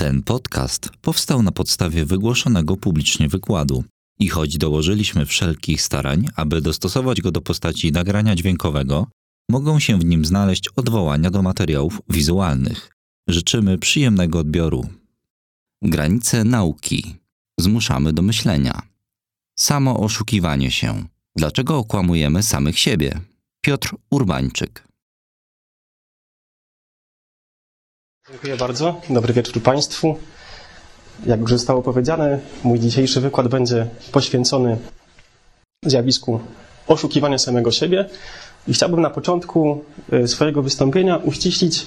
Ten podcast powstał na podstawie wygłoszonego publicznie wykładu i choć dołożyliśmy wszelkich starań, aby dostosować go do postaci nagrania dźwiękowego, mogą się w nim znaleźć odwołania do materiałów wizualnych. Życzymy przyjemnego odbioru. Granice nauki. Zmuszamy do myślenia. Samo oszukiwanie się. Dlaczego okłamujemy samych siebie? Piotr Urbańczyk. Dziękuję bardzo. Dobry wieczór Państwu. Jak już zostało powiedziane, mój dzisiejszy wykład będzie poświęcony zjawisku oszukiwania samego siebie. I chciałbym na początku y, swojego wystąpienia uściślić,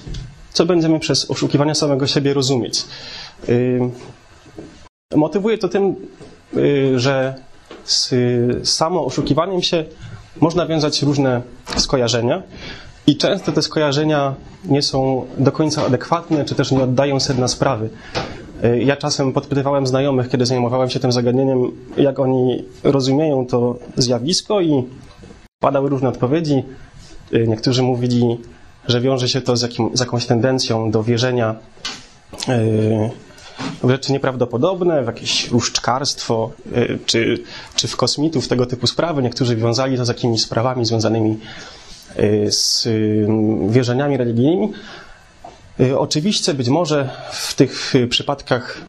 co będziemy przez oszukiwanie samego siebie rozumieć. Y, motywuję to tym, y, że z samo oszukiwaniem się można wiązać różne skojarzenia. I często te skojarzenia nie są do końca adekwatne, czy też nie oddają sedna sprawy. Ja czasem podpytywałem znajomych, kiedy zajmowałem się tym zagadnieniem, jak oni rozumieją to zjawisko, i padały różne odpowiedzi. Niektórzy mówili, że wiąże się to z, jakim, z jakąś tendencją do wierzenia w rzeczy nieprawdopodobne, w jakieś różdżkarstwo, czy, czy w kosmitów, tego typu sprawy. Niektórzy wiązali to z jakimiś sprawami związanymi z wierzeniami religijnymi. Oczywiście być może w tych przypadkach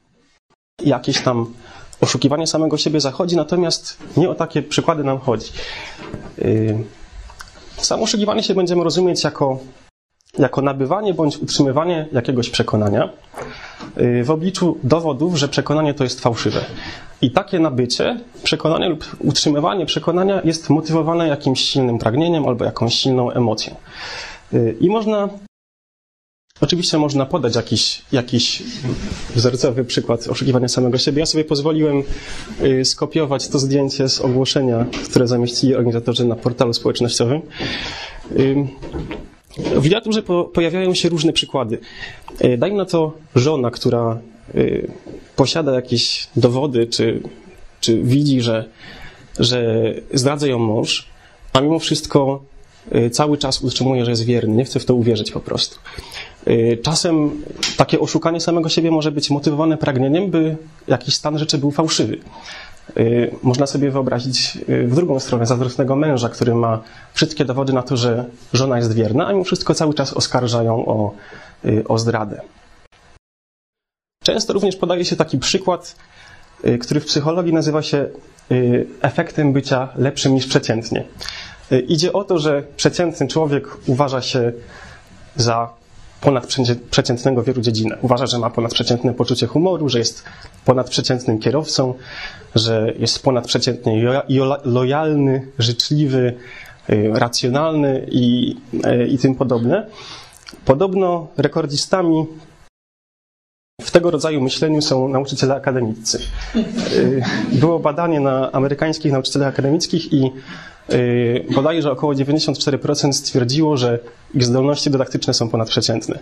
jakieś tam oszukiwanie samego siebie zachodzi, natomiast nie o takie przykłady nam chodzi. Samo oszukiwanie się będziemy rozumieć jako, jako nabywanie bądź utrzymywanie jakiegoś przekonania w obliczu dowodów, że przekonanie to jest fałszywe. I takie nabycie przekonania lub utrzymywanie przekonania jest motywowane jakimś silnym pragnieniem albo jakąś silną emocją. I można, oczywiście można podać jakiś, jakiś wzorcowy przykład oszukiwania samego siebie. Ja sobie pozwoliłem skopiować to zdjęcie z ogłoszenia, które zamieścili organizatorzy na portalu społecznościowym. W literaturze po, pojawiają się różne przykłady. Dajmy na to żona, która posiada jakieś dowody, czy, czy widzi, że, że zdradza ją mąż, a mimo wszystko cały czas utrzymuje, że jest wierny. Nie chce w to uwierzyć po prostu. Czasem takie oszukanie samego siebie może być motywowane pragnieniem, by jakiś stan rzeczy był fałszywy. Można sobie wyobrazić w drugą stronę zazdrosnego męża, który ma wszystkie dowody na to, że żona jest wierna, a mimo wszystko cały czas oskarża ją o, o zdradę. Często również podaje się taki przykład, który w psychologii nazywa się efektem bycia lepszym niż przeciętnie. Idzie o to, że przeciętny człowiek uważa się za ponadprzeciętnego w wielu dziedzinach. Uważa, że ma ponadprzeciętne poczucie humoru, że jest ponadprzeciętnym kierowcą, że jest ponadprzeciętnie lojalny, życzliwy, racjonalny i, i tym podobne. Podobno rekordzistami w tego rodzaju myśleniu są nauczyciele akademiccy. Było badanie na amerykańskich nauczycielach akademickich i bodajże około 94% stwierdziło, że ich zdolności dydaktyczne są ponadprzeciętne.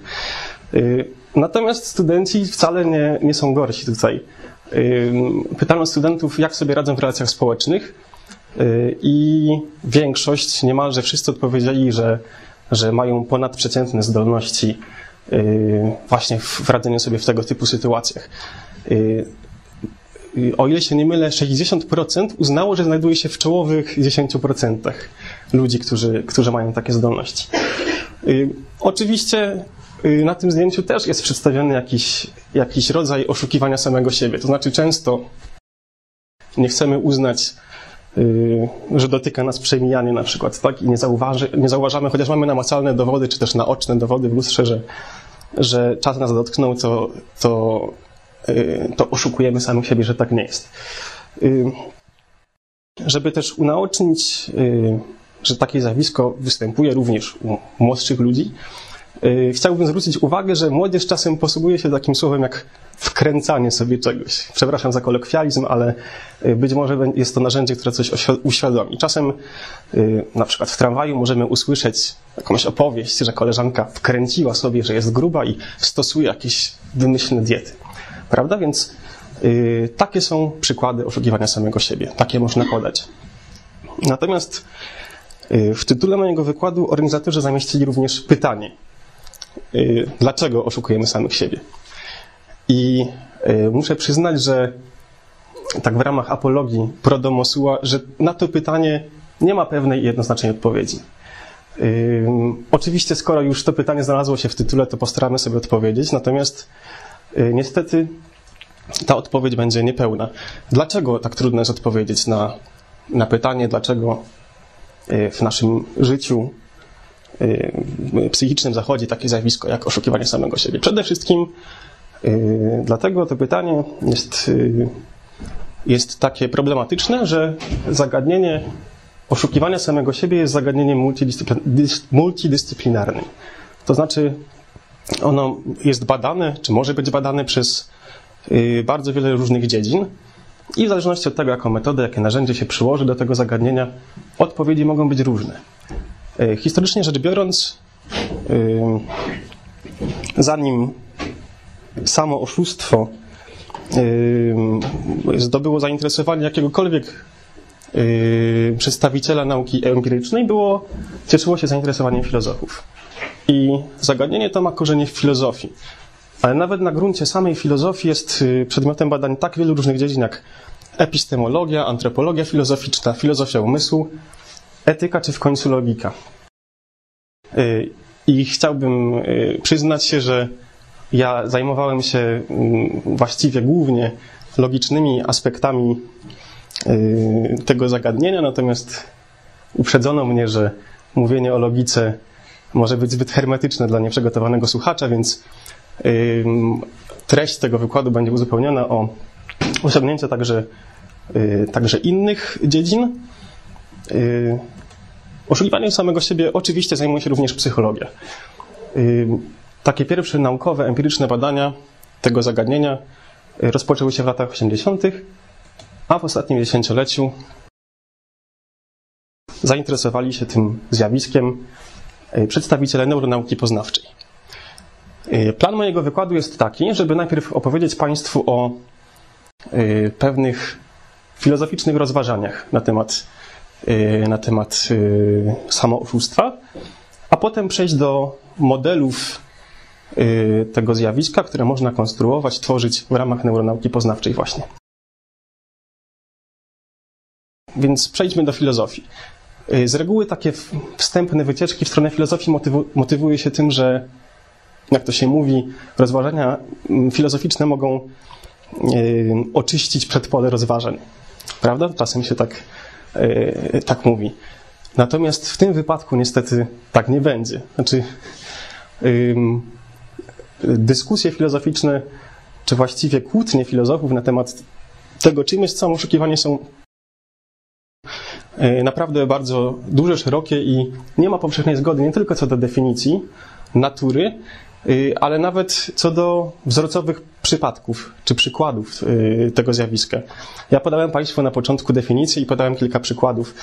Natomiast studenci wcale nie, nie są gorsi tutaj. Pytano studentów, jak sobie radzą w relacjach społecznych i większość, niemalże wszyscy odpowiedzieli, że, że mają ponadprzeciętne zdolności właśnie w radzeniu sobie w tego typu sytuacjach. O ile się nie mylę, 60% uznało, że znajduje się w czołowych 10% ludzi, którzy, którzy mają takie zdolności. Oczywiście na tym zdjęciu też jest przedstawiony jakiś, jakiś rodzaj oszukiwania samego siebie. To znaczy, często nie chcemy uznać, że dotyka nas przemijanie na przykład, tak? I nie, zauważy, nie zauważamy, chociaż mamy namacalne dowody, czy też naoczne dowody w lustrze, że, że czas nas dotknął, to, to, to oszukujemy samych siebie, że tak nie jest. Żeby też unaocznić, że takie zjawisko występuje również u młodszych ludzi, chciałbym zwrócić uwagę, że młodzież czasem posługuje się takim słowem jak wkręcanie sobie czegoś. Przepraszam za kolokwializm, ale być może jest to narzędzie, które coś uświadomi. Czasem na przykład w tramwaju możemy usłyszeć jakąś opowieść, że koleżanka wkręciła sobie, że jest gruba i stosuje jakieś wymyślne diety. Prawda? Więc takie są przykłady oszukiwania samego siebie. Takie można podać. Natomiast w tytule mojego wykładu organizatorzy zamieścili również pytanie. Dlaczego oszukujemy samych siebie? I y, muszę przyznać, że tak w ramach apologii Prodomosuła, że na to pytanie nie ma pewnej jednoznacznej odpowiedzi. Oczywiście, skoro już to pytanie znalazło się w tytule, to postaramy sobie odpowiedzieć, natomiast y, niestety ta odpowiedź będzie niepełna. Dlaczego tak trudno jest odpowiedzieć na, na pytanie, dlaczego y, w naszym życiu y, psychicznym zachodzi takie zjawisko jak oszukiwanie samego siebie? Przede wszystkim dlatego to pytanie jest, jest takie problematyczne, że zagadnienie oszukiwania samego siebie jest zagadnieniem multidyscyplin- dys- multidyscyplinarnym. To znaczy, ono jest badane, czy może być badane przez y, bardzo wiele różnych dziedzin i w zależności od tego, jaką metodę, jakie narzędzie się przyłoży do tego zagadnienia, odpowiedzi mogą być różne. Y, Historycznie rzecz biorąc, y, zanim samo oszustwo zdobyło zainteresowanie jakiegokolwiek y, przedstawiciela nauki empirycznej, było, cieszyło się zainteresowaniem filozofów. I zagadnienie to ma korzenie w filozofii. Ale nawet na gruncie samej filozofii jest y, przedmiotem badań tak wielu różnych dziedzin jak epistemologia, antropologia filozoficzna, filozofia umysłu, etyka czy w końcu logika. Y, I chciałbym y, przyznać się, że ja zajmowałem się mm, właściwie głównie logicznymi aspektami tego zagadnienia, natomiast uprzedzono mnie, że mówienie o logice może być zbyt hermetyczne dla nieprzygotowanego słuchacza, więc ym, treść tego wykładu będzie uzupełniona o osiągnięcia także, y, także innych dziedzin. Y, Oszukiwaniem samego siebie oczywiście zajmuje się również psychologia. Y, Takie pierwsze naukowe, empiryczne badania tego zagadnienia y, rozpoczęły się w latach 80., a w ostatnim dziesięcioleciu zainteresowali się tym zjawiskiem y, przedstawiciele neuronauki poznawczej. Y, Plan mojego wykładu jest taki, żeby najpierw opowiedzieć Państwu o y, pewnych filozoficznych rozważaniach na temat, na temat samooszustwa, a potem przejść do modelów tego zjawiska, które można konstruować, tworzyć w ramach neuronauki poznawczej właśnie. Więc przejdźmy do filozofii. Y, Z reguły takie wstępne wycieczki w stronę filozofii motywu, motywuje się tym, że, jak to się mówi, rozważania mm, filozoficzne mogą y, oczyścić przedpole rozważań. Prawda? Czasem się tak, y, tak mówi. Natomiast w tym wypadku niestety tak nie będzie. Znaczy, ym, dyskusje filozoficzne, czy właściwie kłótnie filozofów na temat tego, czym jest samo oszukiwanie, są naprawdę bardzo duże, szerokie i nie ma powszechnej zgody nie tylko co do definicji natury, y, ale nawet co do wzorcowych przypadków czy przykładów y, tego zjawiska. Ja podałem Państwu na początku definicję i podałem kilka przykładów.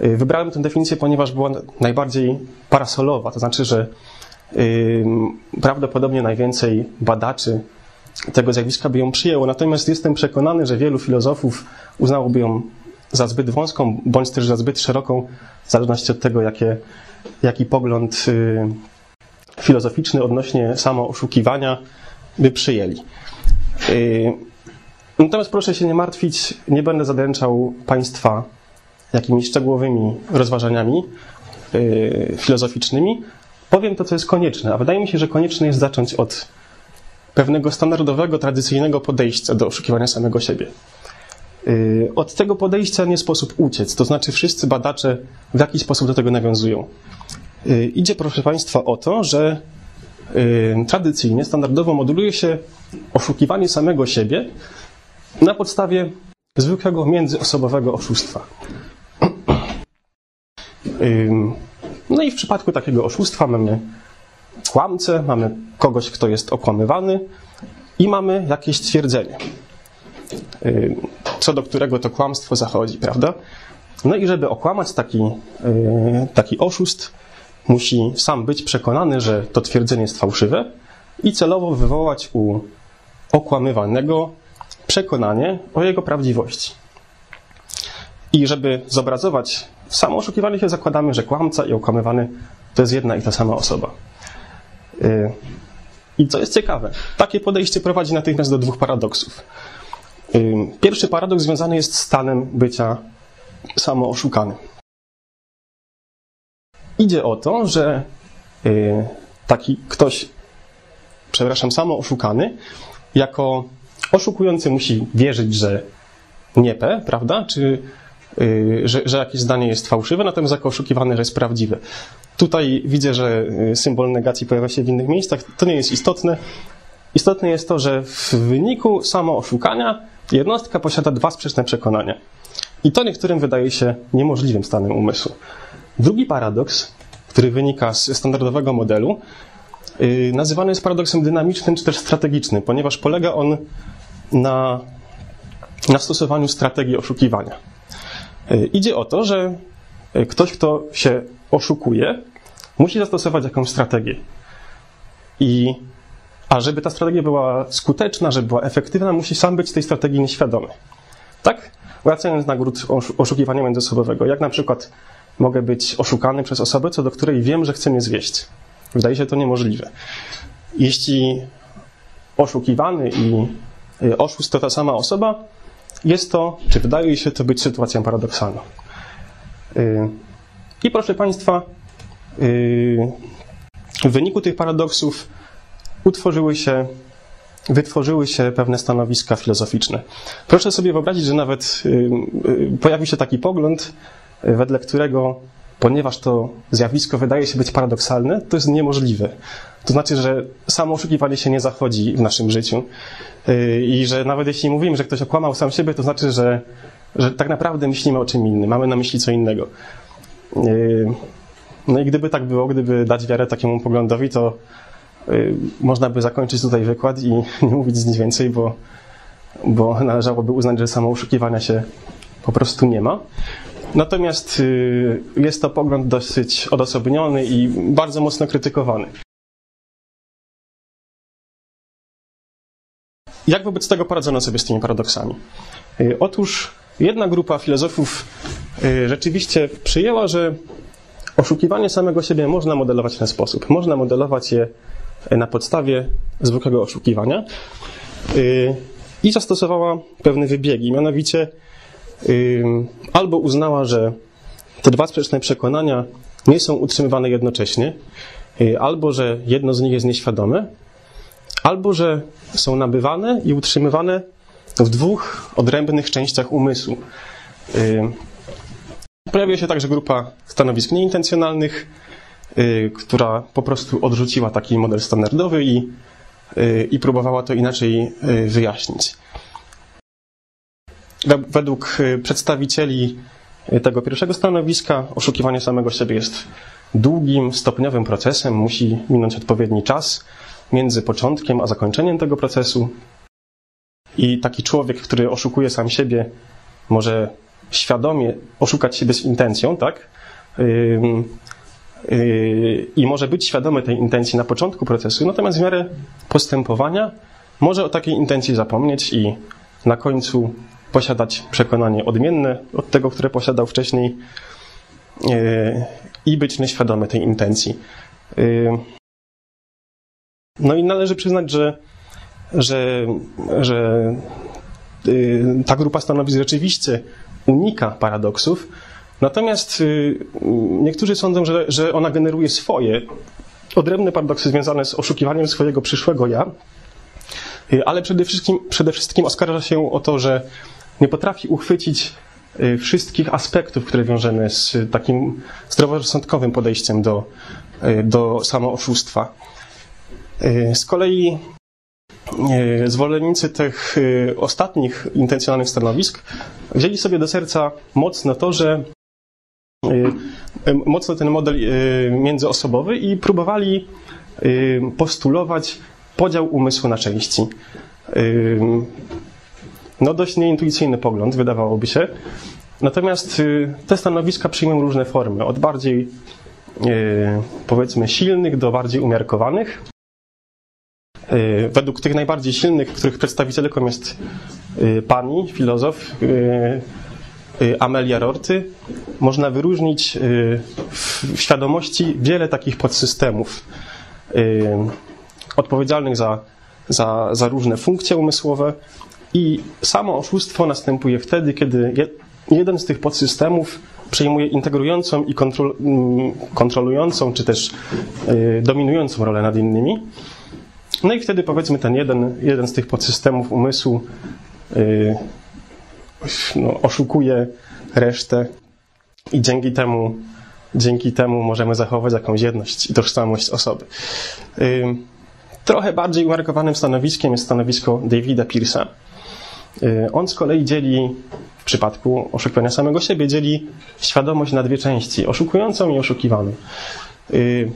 Wybrałem tę definicję, ponieważ była najbardziej parasolowa, to znaczy, że prawdopodobnie najwięcej badaczy tego zjawiska by ją przyjęło. Natomiast jestem przekonany, że wielu filozofów uznałoby ją za zbyt wąską, bądź też za zbyt szeroką, w zależności od tego, jakie, jaki pogląd y, filozoficzny odnośnie samo oszukiwania by przyjęli. Y, Natomiast proszę się nie martwić, nie będę zadręczał Państwa jakimiś szczegółowymi rozważaniami y, filozoficznymi. Powiem to, co jest konieczne, a wydaje mi się, że konieczne jest zacząć od pewnego standardowego, tradycyjnego podejścia do oszukiwania samego siebie. Y, Od tego podejścia nie sposób uciec, to znaczy wszyscy badacze w jakiś sposób do tego nawiązują. Y, Idzie, proszę Państwa, o to, że y, tradycyjnie, standardowo moduluje się oszukiwanie samego siebie na podstawie zwykłego międzyosobowego oszustwa. No i w przypadku takiego oszustwa mamy kłamcę, mamy kogoś, kto jest okłamywany i mamy jakieś stwierdzenie, co do którego to kłamstwo zachodzi, prawda? No i żeby okłamać taki, yy, taki oszust, musi sam być przekonany, że to twierdzenie jest fałszywe i celowo wywołać u okłamywanego przekonanie o jego prawdziwości. I żeby zobrazować samo oszukiwanie się, zakładamy, że kłamca i okłamywany to jest jedna i ta sama osoba. Y, I co jest ciekawe, takie podejście prowadzi natychmiast do dwóch paradoksów. Pierwszy paradoks związany jest z stanem bycia samooszukanym. Idzie o to, że y, taki ktoś, przepraszam, samooszukany, jako oszukujący musi wierzyć, że nie prawda? Czy y, że, że jakieś zdanie jest fałszywe, natomiast jako oszukiwany, że jest prawdziwe. Tutaj widzę, że y, symbol negacji pojawia się w innych miejscach. To nie jest istotne. Istotne jest to, że w wyniku samooszukania jednostka posiada dwa sprzeczne przekonania. I to niektórym wydaje się niemożliwym stanem umysłu. Drugi paradoks, który wynika z standardowego modelu, yy, nazywany jest paradoksem dynamicznym czy też strategicznym, ponieważ polega on na, na stosowaniu strategii oszukiwania. Yy, idzie o to, że yy, ktoś, kto się oszukuje, musi zastosować jakąś strategię. I, a żeby ta strategia była skuteczna, żeby była efektywna, musi sam być tej strategii nieświadomy. Tak? Wracając na gród oszukiwania międzyosobowego, jak na przykład mogę być oszukany przez osobę, co do której wiem, że chce mnie zwieść. Wydaje się to niemożliwe. Jeśli oszukiwany i y, oszust to ta sama osoba, jest to, czy wydaje się to być sytuacją paradoksalną. Y, I proszę Państwa, y, w wyniku tych paradoksów utworzyły się, wytworzyły się pewne stanowiska filozoficzne. Proszę sobie wyobrazić, że nawet pojawił się taki pogląd, wedle którego, ponieważ to zjawisko wydaje się być paradoksalne, to jest niemożliwe. To znaczy, że samo oszukiwanie się nie zachodzi w naszym życiu i że nawet jeśli mówimy, że ktoś okłamał sam siebie, to znaczy, że, że tak naprawdę myślimy o czym innym, mamy na myśli co innego. No i gdyby tak było, gdyby dać wiarę takiemu poglądowi, to można by zakończyć tutaj wykład i nie mówić nic więcej, bo, bo należałoby uznać, że samo oszukiwania się po prostu nie ma. Natomiast y, jest to pogląd dosyć odosobniony i bardzo mocno krytykowany. Jak wobec tego poradzono sobie z tymi paradoksami? Y, otóż jedna grupa filozofów y, rzeczywiście przyjęła, że oszukiwanie samego siebie można modelować w ten sposób. Można modelować je na podstawie zwykłego oszukiwania i zastosowała pewne wybiegi, mianowicie albo uznała, że te dwa sprzeczne przekonania nie są utrzymywane jednocześnie, y, albo że jedno z nich jest nieświadome, albo że są nabywane i utrzymywane w dwóch odrębnych częściach umysłu. Pojawia się także grupa stanowisk nieintencjonalnych, y, która po prostu odrzuciła taki model standardowy i, y, i próbowała to inaczej wyjaśnić. Według y, przedstawicieli y, tego pierwszego stanowiska oszukiwanie samego siebie jest długim, stopniowym procesem, musi minąć odpowiedni czas między początkiem a zakończeniem tego procesu. I taki człowiek, który oszukuje sam siebie, może świadomie oszukać siebie z intencją, tak? Yy, yy, I może być świadomy tej intencji na początku procesu, natomiast w miarę postępowania może o takiej intencji zapomnieć i na końcu posiadać przekonanie odmienne od tego, które posiadał wcześniej e, i być nieświadomy tej intencji. E, no i należy przyznać, że, że, że ta grupa stanowisk rzeczywiście unika paradoksów, natomiast niektórzy sądzą, że, że ona generuje swoje odrębne paradoksy związane z oszukiwaniem swojego przyszłego ja, ale przede wszystkim, przede wszystkim oskarża się o to, że nie potrafi uchwycić y, wszystkich aspektów, które wiążemy z takim zdroworozsądkowym podejściem do, y, do samooszustwa. Y, z kolei zwolennicy tych ostatnich intencjonalnych stanowisk wzięli sobie do serca mocno to, że mocno ten model międzyosobowy i próbowali postulować podział umysłu na części. No dość nieintuicyjny pogląd, wydawałoby się. Natomiast y, te stanowiska przyjmują różne formy, od bardziej y, powiedzmy silnych do bardziej umiarkowanych. Y, według tych najbardziej silnych, których przedstawicielką jest pani, filozof Amelia Rorty, można wyróżnić w świadomości wiele takich podsystemów. odpowiedzialnych za, za, za różne funkcje umysłowe. I samo oszustwo następuje wtedy, kiedy je, jeden z tych podsystemów przejmuje integrującą i mm, kontrolującą, czy też y, dominującą rolę nad innymi. No i wtedy powiedzmy ten jeden, jeden z tych podsystemów umysłu y, no, oszukuje resztę i dzięki temu, dzięki temu możemy zachować jakąś jedność i tożsamość osoby. Trochę bardziej umiarkowanym stanowiskiem jest stanowisko Davida Pearsa. Y, on z kolei dzieli, w przypadku oszukiwania samego siebie, dzieli świadomość na dwie części, oszukującą i oszukiwaną. Y,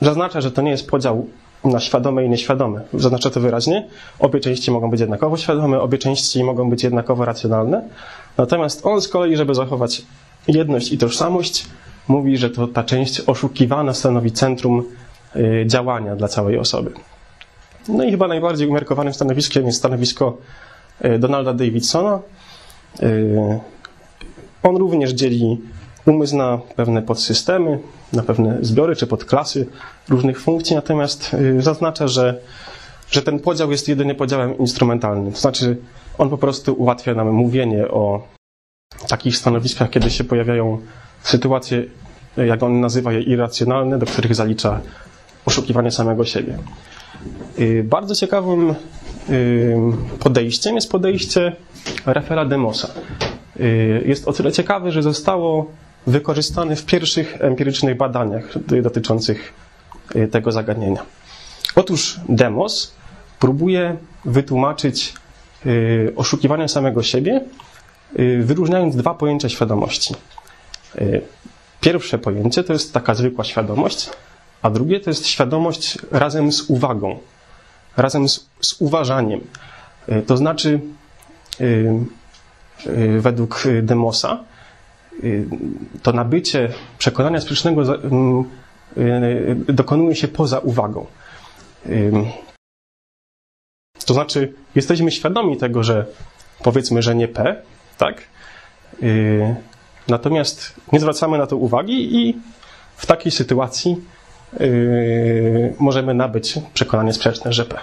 zaznacza, że to nie jest podział na świadome i nieświadome. Zaznacza to wyraźnie. Obie części mogą być jednakowo świadome, obie części mogą być jednakowo racjonalne. Natomiast on z kolei, żeby zachować jedność i tożsamość, mówi, że to ta część oszukiwana stanowi centrum y, działania dla całej osoby. No i chyba najbardziej umiarkowanym stanowiskiem jest stanowisko y, Donalda Davidsona. Y, On również dzieli umysł na pewne podsystemy, na pewne zbiory czy podklasy różnych funkcji, natomiast zaznacza, że, że ten podział jest jedynie podziałem instrumentalnym. To znaczy, on po prostu ułatwia nam mówienie o takich stanowiskach, kiedy się pojawiają sytuacje, jak on nazywa je, irracjonalne, do których zalicza oszukiwanie samego siebie. Y, Bardzo ciekawym y, podejściem jest podejście Rafaela Demosa. Y, Jest o tyle ciekawe, że zostało wykorzystane w pierwszych empirycznych badaniach dotyczących tego zagadnienia. Otóż Demos próbuje wytłumaczyć oszukiwanie samego siebie Y, wyróżniając dwa pojęcia świadomości. Pierwsze pojęcie to jest taka zwykła świadomość, a drugie to jest świadomość razem z uwagą, razem z, z uważaniem. To znaczy, według Demosa, to nabycie przekonania sprzecznego dokonuje się poza uwagą. To znaczy, jesteśmy świadomi tego, że powiedzmy, że nie P, tak? Yy, natomiast nie zwracamy na to uwagi i w takiej sytuacji yy, możemy nabyć przekonanie sprzeczne, że P.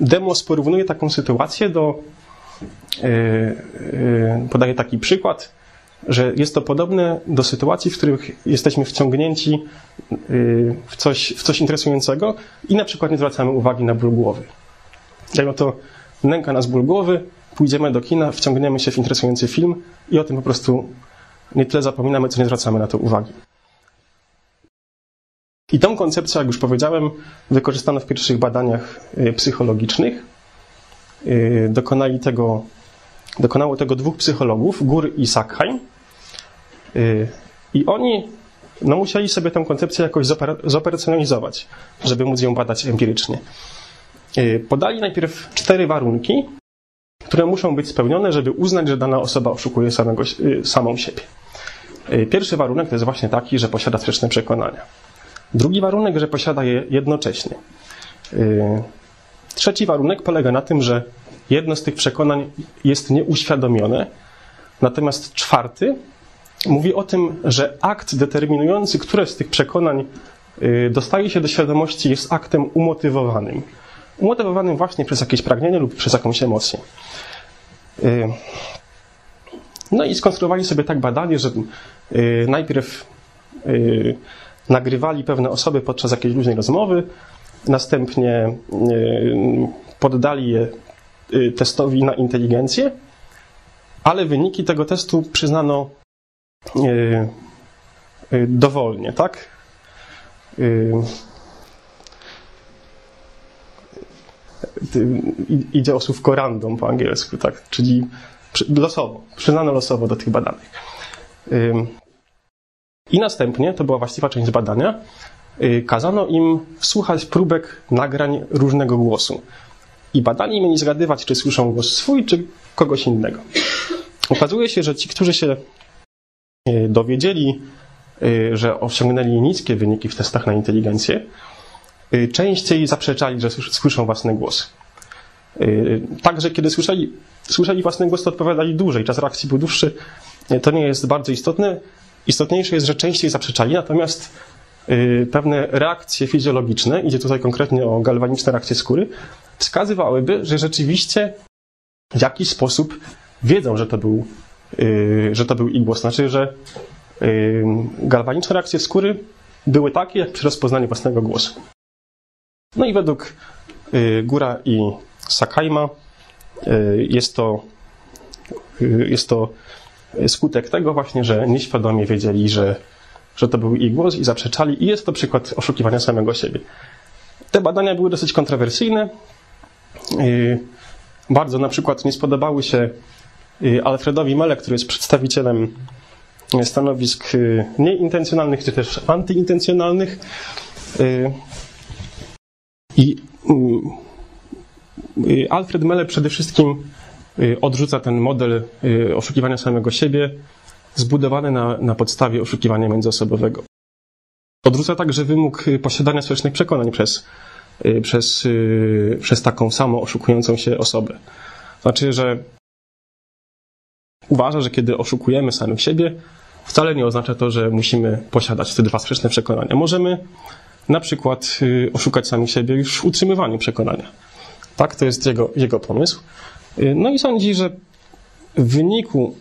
Demos porównuje taką sytuację do, podaje taki przykład, że jest to podobne do sytuacji, w których jesteśmy wciągnięci w coś, w coś interesującego i na przykład nie zwracamy uwagi na ból głowy. Jak oto nęka nas ból głowy, pójdziemy do kina, wciągniemy się w interesujący film i o tym po prostu nie tyle zapominamy, co nie zwracamy na to uwagi. I tą koncepcję, jak już powiedziałem, wykorzystano w pierwszych badaniach psychologicznych. Y, dokonali tego, dokonało tego dwóch psychologów, Gór i Sackheim. Y, I oni no, musieli sobie tę koncepcję jakoś zoperacjonalizować, żeby móc ją badać empirycznie. Podali najpierw cztery warunki, które muszą być spełnione, żeby uznać, że dana osoba oszukuje samego, samą siebie. Pierwszy warunek to jest właśnie taki, że posiada sprzeczne przekonania. Drugi warunek, że posiada je jednocześnie. Trzeci warunek polega na tym, że jedno z tych przekonań jest nieuświadomione, natomiast czwarty mówi o tym, że akt determinujący, które z tych przekonań dostaje się do świadomości, jest aktem umotywowanym. Umotywowanym właśnie przez jakieś pragnienie lub przez jakąś emocję. No i skonstruowali sobie tak badanie, że najpierw nagrywali pewne osoby podczas jakiejś luźnej rozmowy, następnie poddali je testowi na inteligencję, ale wyniki tego testu przyznano dowolnie, tak? idzie o słówko random po angielsku, tak? czyli losowo, przyznano losowo do tych badanych. I następnie, to była właściwa część badania, kazano im słuchać próbek nagrań różnego głosu. I badani mieli zgadywać, czy słyszą głos swój, czy kogoś innego. Okazuje się, że ci, którzy się y, dowiedzieli, y, że osiągnęli niskie wyniki w testach na inteligencję, częściej zaprzeczali, że słyszą własny głos. Także kiedy słyszeli, słyszeli własny głos, to odpowiadali dłużej, czas reakcji był dłuższy. To nie jest bardzo istotne. Istotniejsze jest, że częściej zaprzeczali, natomiast y, pewne reakcje fizjologiczne, idzie tutaj konkretnie o galwaniczne reakcje skóry, wskazywałyby, że rzeczywiście w jakiś sposób wiedzą, że to był, y, że to był igłos. Znaczy, że y, galwaniczne reakcje skóry były takie, jak przy rozpoznaniu własnego głosu. No i według y, Góra i Sakajma y, jest to, y, jest to skutek tego właśnie, że nieświadomie wiedzieli, że, że to był ich głos i zaprzeczali i jest to przykład oszukiwania samego siebie. Te badania były dosyć kontrowersyjne. Y, Bardzo na przykład nie spodobały się y, Alfredowi Mele, który jest przedstawicielem y, stanowisk nieintencjonalnych czy też antyintencjonalnych. I Alfred Mele przede wszystkim odrzuca ten model oszukiwania samego siebie zbudowany na, na podstawie oszukiwania międzyosobowego. Odrzuca także wymóg y, posiadania społecznych przekonań przez, y, przez, y, przez taką samą oszukującą się osobę. Znaczy, że uważa, że kiedy oszukujemy samych siebie, wcale nie oznacza to, że musimy posiadać te dwa sprzeczne przekonania. Możemy na przykład oszukać sami siebie już w utrzymywaniu przekonania. Tak, to jest jego, jego pomysł. No i sądzi, że w wyniku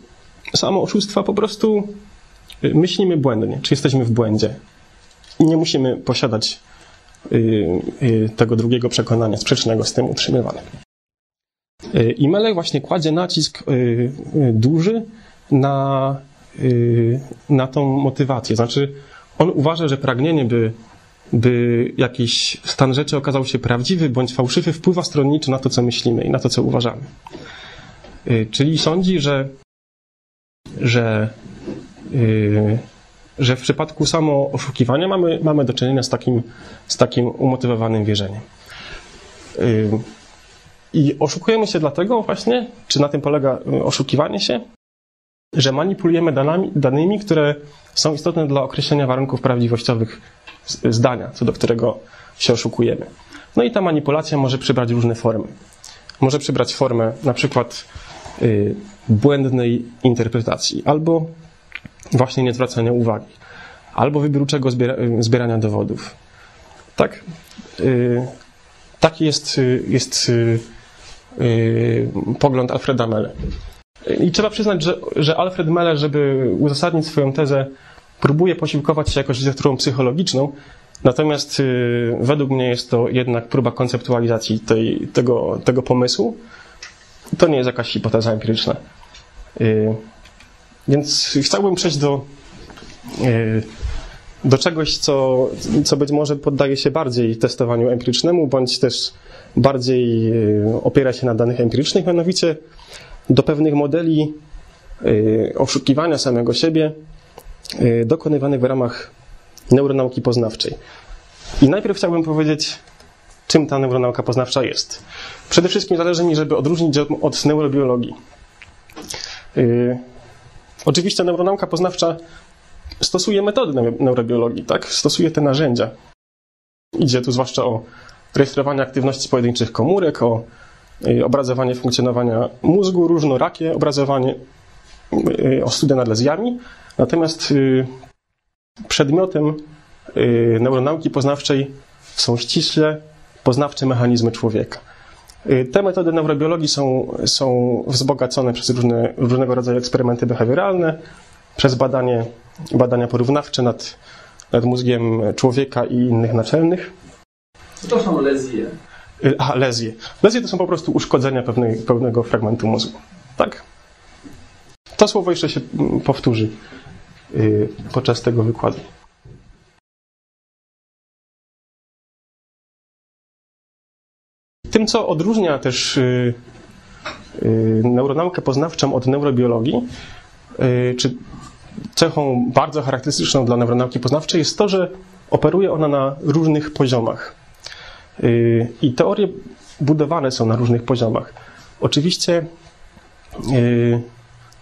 samo oszustwa po prostu y, myślimy błędnie, czy jesteśmy w błędzie. I nie musimy posiadać y, y, tego drugiego przekonania sprzecznego z tym utrzymywanym. I Melek właśnie kładzie nacisk duży na, na tą motywację. Znaczy, on uważa, że pragnienie, by, by jakiś stan rzeczy okazał się prawdziwy bądź fałszywy, wpływa stronniczo na to, co myślimy i na to, co uważamy. Czyli sądzi, że, że, y, że w przypadku samo oszukiwania mamy, mamy do czynienia z takim, z takim umotywowanym wierzeniem. Y, I oszukujemy się dlatego właśnie, czy na tym polega y, oszukiwanie się, że manipulujemy danami, danymi, które są istotne dla określenia warunków prawdziwościowych zdania, co do którego się oszukujemy. No i ta manipulacja może przybrać różne formy. Może przybrać formę na przykład y, błędnej interpretacji, albo właśnie niezwracania uwagi, albo wybiórczego zbiera, zbierania dowodów. Tak? Y, taki jest, y, jest y, y, pogląd Alfreda Mele. I trzeba przyznać, że, że Alfred Mele, żeby uzasadnić swoją tezę, próbuje posiłkować się jakąś literaturą psychologiczną, natomiast y, według mnie jest to jednak próba konceptualizacji tej, tego, tego pomysłu. To nie jest jakaś hipoteza empiryczna. Y, więc chciałbym przejść do, y, do czegoś, co, co być może poddaje się bardziej testowaniu empirycznemu, bądź też bardziej y, opiera się na danych empirycznych, mianowicie do pewnych modeli oszukiwania samego siebie dokonywanych w ramach neuronauki poznawczej. I najpierw chciałbym powiedzieć, czym ta neuronauka poznawcza jest. Przede wszystkim zależy mi, żeby odróżnić od neurobiologii. Y, Oczywiście neuronauka poznawcza stosuje metody neu- neurobiologii, tak? Stosuje te narzędzia. Idzie tu zwłaszcza o rejestrowanie aktywności pojedynczych komórek, o y, obrazowanie funkcjonowania mózgu, różnorakie obrazowanie, y, o studia nad lezjami. Natomiast przedmiotem neuronauki poznawczej są ściśle poznawcze mechanizmy człowieka. Y, Te metody neurobiologii są, są wzbogacone przez różne, różnego rodzaju eksperymenty behawioralne, przez badanie, badania porównawcze nad, nad mózgiem człowieka i innych naczelnych. Co to są lezje? Y, A, lezje. Lezje to są po prostu uszkodzenia pewnej, pewnego fragmentu mózgu. Tak? To słowo jeszcze się mm, powtórzy y, podczas tego wykładu. Tym, co odróżnia też y, y, neuronaukę poznawczą od neurobiologii, y, czy cechą bardzo charakterystyczną dla neuronauki poznawczej jest to, że operuje ona na różnych poziomach. I teorie budowane są na różnych poziomach. Oczywiście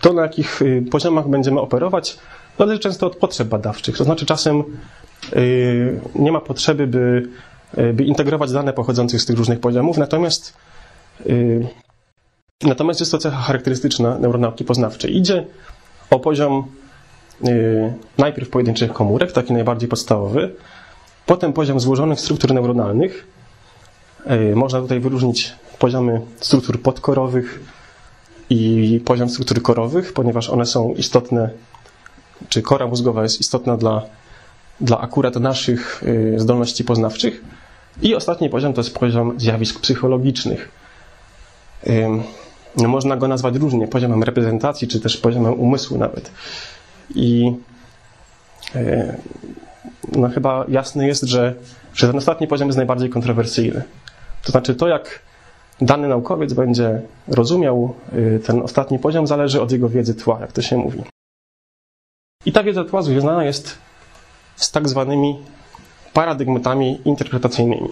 to, na jakich poziomach będziemy operować, zależy często od potrzeb badawczych. To znaczy, czasem nie ma potrzeby, by, by integrować dane pochodzące z tych różnych poziomów, natomiast, y, natomiast jest to cecha charakterystyczna neuronauki poznawczej. Idzie o poziom y, najpierw pojedynczych komórek, taki najbardziej podstawowy, potem poziom złożonych struktur neuronalnych. Można tutaj wyróżnić poziomy struktur podkorowych i poziom struktur korowych, ponieważ one są istotne, czy kora mózgowa jest istotna dla, dla akurat naszych y, zdolności poznawczych. I ostatni poziom to jest poziom zjawisk psychologicznych. No można go nazwać różnie, poziomem reprezentacji, czy też poziomem umysłu nawet. I e, no chyba jasne jest, że, że ten ostatni poziom jest najbardziej kontrowersyjny. To znaczy to, jak dany naukowiec będzie rozumiał y, ten ostatni poziom, zależy od jego wiedzy tła, jak to się mówi. I ta wiedza tła związana jest z tak zwanymi paradygmatami interpretacyjnymi.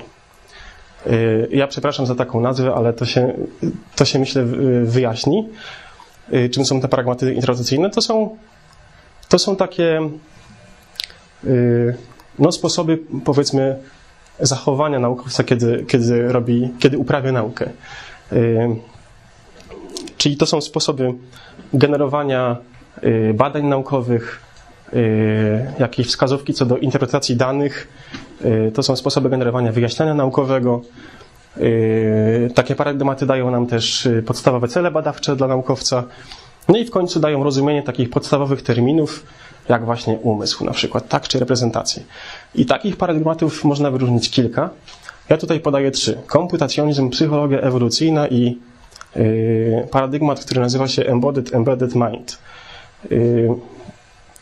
Y, Ja przepraszam za taką nazwę, ale to się, to się myślę wyjaśni. Y, Czym są te pragmaty interpretacyjne? To są, to są takie y, no, sposoby, powiedzmy, zachowania naukowca, kiedy, kiedy, robi, kiedy uprawia naukę. Czyli to są sposoby generowania badań naukowych, jakieś wskazówki co do interpretacji danych. Y, To są sposoby generowania wyjaśniania naukowego. Y, Takie paradygmaty dają nam też y, podstawowe cele badawcze dla naukowca. No i w końcu dają rozumienie takich podstawowych terminów, jak właśnie umysł na przykład, tak, czy reprezentację. I takich paradygmatów można wyróżnić kilka. Ja tutaj podaję trzy. Komputacjonizm, psychologia ewolucyjna i y, paradygmat, który nazywa się Embodied Embedded Mind.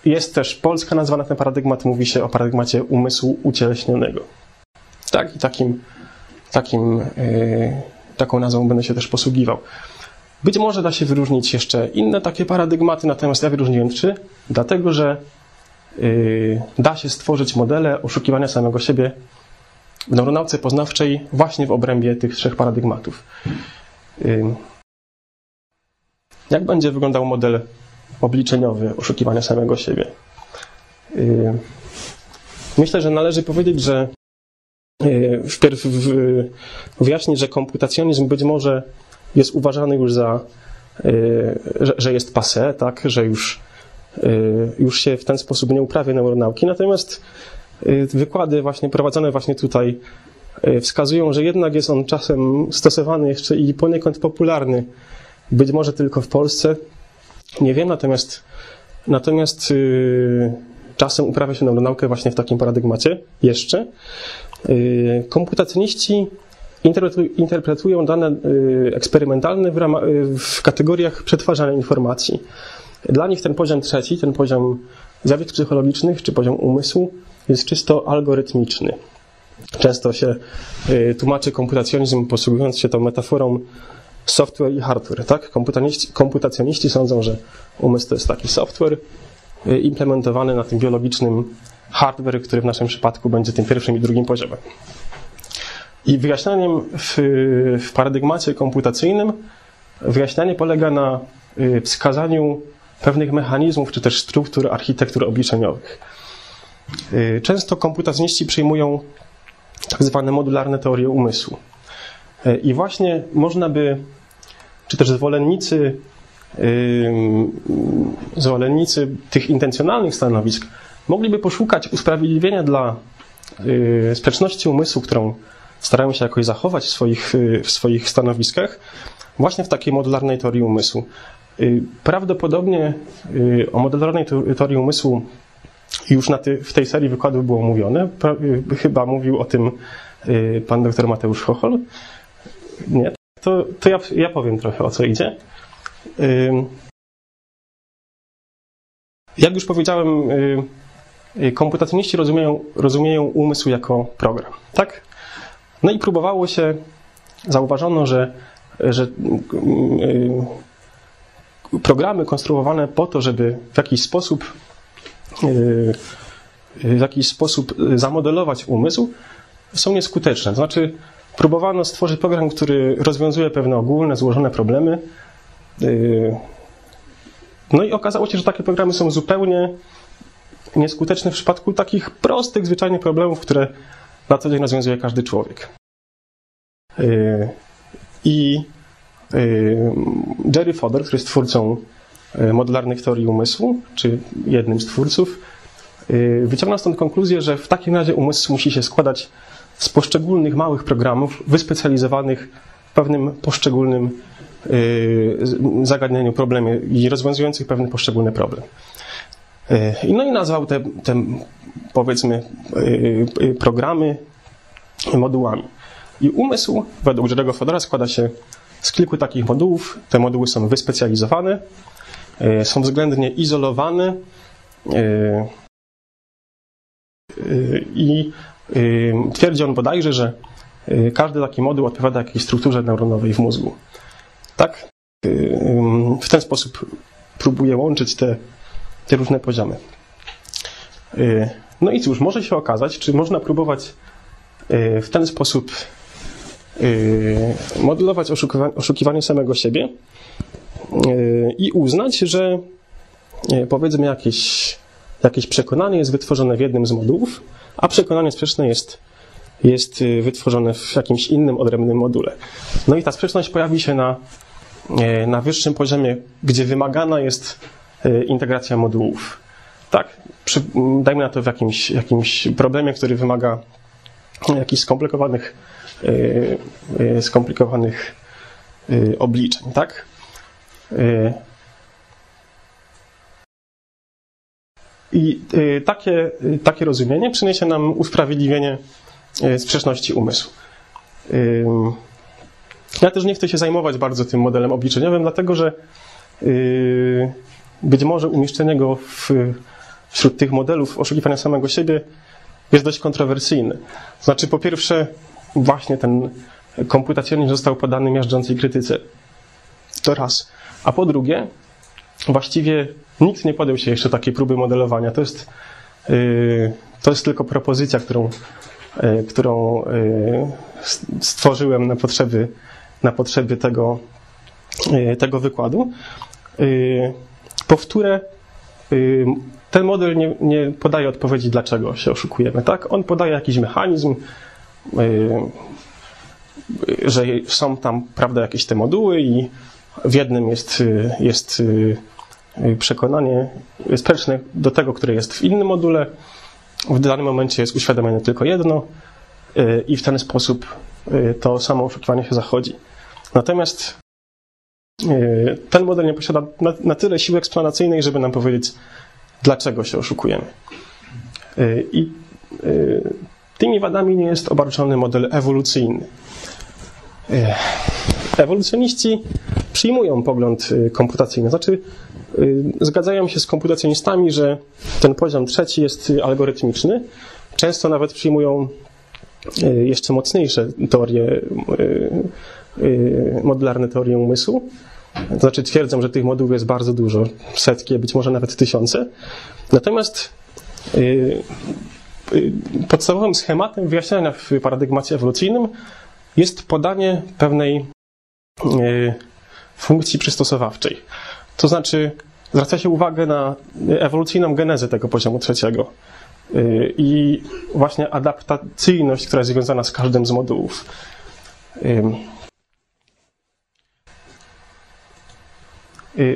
Jest też polska nazwa na ten paradygmat, mówi się o paradygmacie umysłu ucieleśnionego. Tak, i takim, takim, y, taką nazwą będę się też posługiwał. Być może da się wyróżnić jeszcze inne takie paradygmaty, natomiast ja wyróżniłem trzy, dlatego że y, da się stworzyć modele oszukiwania samego siebie w neuronauce poznawczej właśnie w obrębie tych trzech paradygmatów. Y, Jak będzie wyglądał model obliczeniowy oszukiwania samego siebie? Y, Myślę, że należy powiedzieć, że y, wpierw wyjaśnić, że komputacjonizm być może jest uważany już za, y, że, jest passé, tak, że już, już się w ten sposób nie uprawia neuronauki. Natomiast wykłady właśnie prowadzone właśnie tutaj wskazują, że jednak jest on czasem stosowany jeszcze i poniekąd popularny. Być może tylko w Polsce, nie wiem, natomiast, natomiast y, czasem uprawia się neuronaukę właśnie w takim paradygmacie jeszcze. Y, Komputacjoniści interpretu- interpretują dane y, eksperymentalne w, rama- y, w kategoriach przetwarzania informacji. Dla nich ten poziom trzeci, ten poziom zjawisk psychologicznych czy poziom umysłu jest czysto algorytmiczny. Często się y, tłumaczy komputacjonizm posługując się tą metaforą software i hardware. Tak? Komputacjoniści, komputacjoniści sądzą, że umysł to jest taki software y, implementowany na tym biologicznym hardware, który w naszym przypadku będzie tym pierwszym i drugim poziomem. I wyjaśnianiem w, w paradygmacie komputacyjnym wyjaśnianie polega na y, wskazaniu pewnych mechanizmów czy też struktur architektur obliczeniowych. Y, Często komputacjoniści przyjmują tak zwane modularne teorie umysłu. Y, I właśnie można by, czy też zwolennicy, zwolennicy tych intencjonalnych stanowisk mogliby poszukać usprawiedliwienia dla y, sprzeczności umysłu, którą starają się jakoś zachować w swoich, y, w swoich stanowiskach, właśnie w takiej modularnej teorii umysłu. Y, Prawdopodobnie o modularnej teorii umysłu już ty, w tej serii wykładów było mówione. Chyba mówił o tym pan dr Mateusz Chochol. Nie? To, to ja, ja powiem trochę o co idzie. Jak już powiedziałem, y, y, komputacjoniści rozumieją, rozumieją umysł jako program. Tak? No i próbowało się, zauważono, że, że y, programy konstruowane po to, żeby w jakiś sposób w jakiś sposób zamodelować umysł, są nieskuteczne. To znaczy, próbowano stworzyć program, który rozwiązuje pewne ogólne, złożone problemy. y, No i okazało się, że takie programy są zupełnie nieskuteczne w przypadku takich prostych, zwyczajnych problemów, które na co dzień rozwiązuje każdy człowiek. Y, I y, Jerry Fodor, który jest twórcą modularnych teorii umysłu, czy jednym z twórców, wyciągnął stąd konkluzję, że w takim razie umysł musi się składać z poszczególnych małych programów wyspecjalizowanych w pewnym poszczególnym z- zagadnieniu, problemie i rozwiązujących pewien poszczególny problem. E, No i nazwał te, te powiedzmy, e, programy modułami. I umysł, według Jerego Fodora, składa się z kilku takich modułów. Te moduły są wyspecjalizowane, są względnie izolowane i twierdzi on bodajże, że e, każdy taki moduł odpowiada jakiejś strukturze neuronowej w mózgu. Tak? Em, W ten sposób próbuje łączyć te, te różne poziomy. E, No i cóż, może się okazać, czy można próbować w ten sposób modelować oszukiwa- oszukiwanie samego siebie i uznać, że powiedzmy jakieś, jakieś przekonanie jest wytworzone w jednym z modułów, a przekonanie sprzeczne jest, jest e, wytworzone w jakimś innym, odrębnym module. No i ta sprzeczność pojawi się na, e, na wyższym poziomie, gdzie wymagana jest e, integracja modułów. Tak, przy, dajmy na to w jakimś, jakimś problemie, który wymaga jakichś skomplikowanych, y, y, skomplikowanych y, obliczeń, tak? I y, takie, y, takie rozumienie przyniesie nam usprawiedliwienie y, sprzeczności umysłu. Ja też nie chcę się zajmować bardzo tym modelem obliczeniowym, dlatego że być może umieszczenie go w, wśród tych modelów oszukiwania samego siebie jest dość kontrowersyjny. Znaczy, po pierwsze, właśnie ten komputacjonizm został podany miażdżącej krytyce. To raz. A po drugie, właściwie nikt nie podjął się jeszcze takiej próby modelowania. To jest, yy, to jest tylko propozycja, którą, yy, którą yy, stworzyłem na potrzeby, na potrzeby tego, tego wykładu. Powtórę, ten model nie, nie podaje odpowiedzi, dlaczego się oszukujemy. Tak? On podaje jakiś mechanizm, że są tam prawda, jakieś te moduły i w jednym jest, jest przekonanie sprzeczne do tego, które jest w innym module. W danym momencie jest uświadomione tylko jedno yy, i w ten sposób yy, to samo oszukiwanie się zachodzi. Natomiast yy, ten model nie posiada na, tyle siły eksplanacyjnej, żeby nam powiedzieć, dlaczego się oszukujemy. Y, I y, tymi wadami nie jest obarczony model ewolucyjny. Y, Ewolucjoniści przyjmują pogląd y, komputacyjny, znaczy y, zgadzają się z komputacjonistami, że ten poziom trzeci jest y, algorytmiczny. Często nawet przyjmują y, jeszcze mocniejsze teorie, y, y, modularne teorie umysłu. To znaczy twierdzą, że tych modułów jest bardzo dużo, setki, być może nawet tysiące. Natomiast y, y, podstawowym schematem wyjaśniania w paradygmacie ewolucyjnym jest podanie pewnej y, funkcji przystosowawczej. To znaczy zwraca się uwagę na ewolucyjną genezę tego poziomu trzeciego y, i właśnie adaptacyjność, która jest związana z każdym z modułów. Y,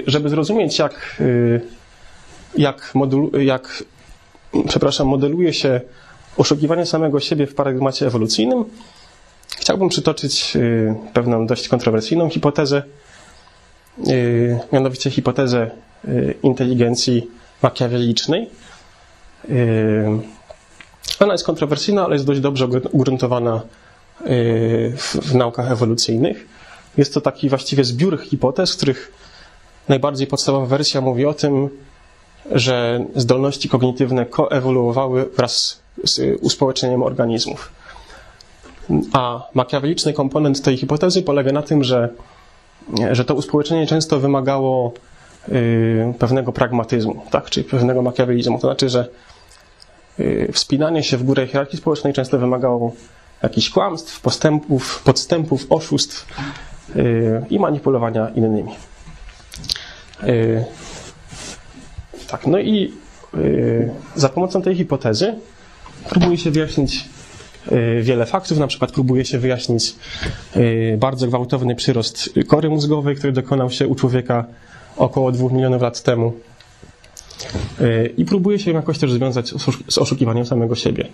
Żeby zrozumieć, jak, y, jak, jak przepraszam, modeluje się oszukiwanie samego siebie w paradygmacie ewolucyjnym, chciałbym przytoczyć pewną dość kontrowersyjną hipotezę, mianowicie hipotezę y, inteligencji makiawelicznej. Y, Ona jest kontrowersyjna, ale jest dość dobrze ugruntowana y, w, naukach ewolucyjnych. Jest to taki właściwie zbiór hipotez, których najbardziej podstawowa wersja mówi o tym, że zdolności kognitywne koewoluowały wraz z uspołeczeniem organizmów. A makiaweliczny komponent tej hipotezy polega na tym, że, że to uspołecznienie często wymagało y, pewnego pragmatyzmu, tak, czyli pewnego makiawelizmu. To znaczy, że y, wspinanie się w górę hierarchii społecznej często wymagało jakichś kłamstw, postępów, podstępów, oszustw y, i manipulowania innymi. Tak, no i za pomocą tej hipotezy próbuje się wyjaśnić wiele faktów, na przykład próbuje się wyjaśnić y, bardzo gwałtowny przyrost kory mózgowej, który dokonał się u człowieka około 2 milionów lat temu. Y, I próbuje się jakoś też związać z oszu- z oszukiwaniem samego siebie.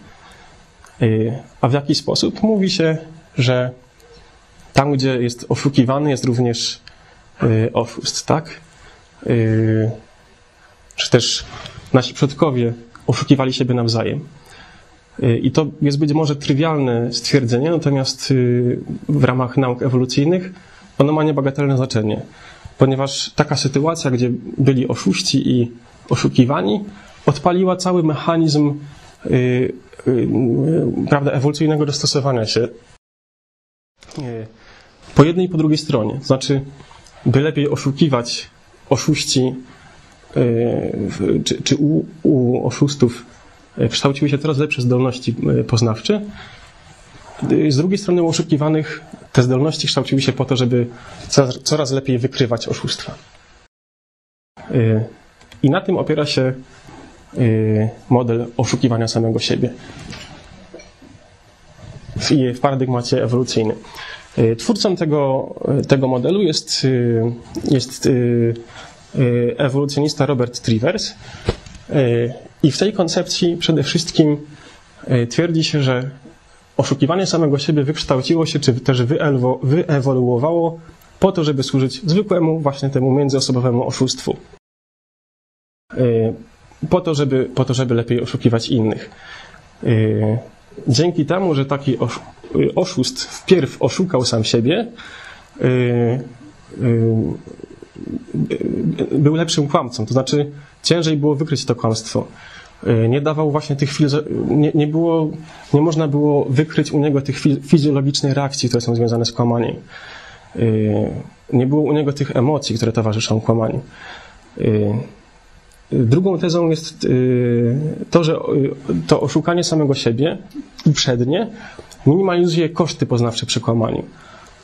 Y, A w jaki sposób? Mówi się, że tam, gdzie jest oszukiwany, jest również y, oszust, tak? Y, Czy też nasi przodkowie oszukiwali siebie nawzajem. Y, I to jest być może trywialne stwierdzenie, natomiast y, w ramach nauk ewolucyjnych ono ma niebagatelne znaczenie, ponieważ taka sytuacja, gdzie byli oszuści i oszukiwani, odpaliła cały mechanizm y, prawda, ewolucyjnego dostosowania się po jednej i po drugiej stronie. Znaczy, by lepiej oszukiwać oszuści, czy, czy u, u oszustów kształciły się coraz lepsze zdolności y, poznawcze. Y, Z drugiej strony u oszukiwanych te zdolności kształciły się po to, żeby coraz, lepiej wykrywać oszustwa. I na tym opiera się model oszukiwania samego siebie w, w paradygmacie ewolucyjnym. Twórcą tego, tego modelu jest, jest ewolucjonista Robert Trivers. I w tej koncepcji przede wszystkim y, twierdzi się, że oszukiwanie samego siebie wykształciło się, czy też wyewoluowało po to, żeby służyć zwykłemu, właśnie temu międzyosobowemu oszustwu. Y, Po to, żeby, po to, żeby lepiej oszukiwać innych. Y, Dzięki temu, że taki osz- oszust wpierw oszukał sam siebie, był lepszym kłamcą. To znaczy, ciężej było wykryć to kłamstwo. Y, Nie dawał właśnie tych nie, nie było, nie można było wykryć u niego tych fi- fizjologicznych reakcji, które są związane z kłamaniem. Y, Nie było u niego tych emocji, które towarzyszą kłamaniu. Y, Drugą tezą jest to, że to oszukanie samego siebie uprzednie minimalizuje koszty poznawcze przy kłamaniu.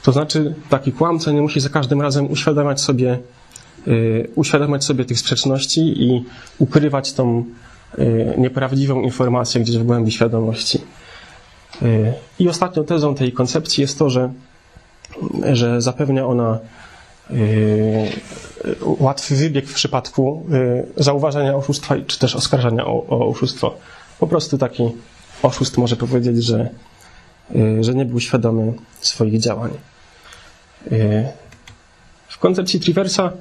To znaczy, taki kłamca nie musi za każdym razem uświadamiać sobie, uświadamiać sobie tych sprzeczności i ukrywać tą nieprawdziwą informację gdzieś w głębi świadomości. Y, I ostatnią tezą tej koncepcji jest to, że, że zapewnia ona y, łatwy wybieg w przypadku y, zauważenia oszustwa czy też oskarżenia o, o oszustwo. Po prostu taki oszust może powiedzieć, że, y, że nie był świadomy swoich działań. Y, W koncepcji Triversa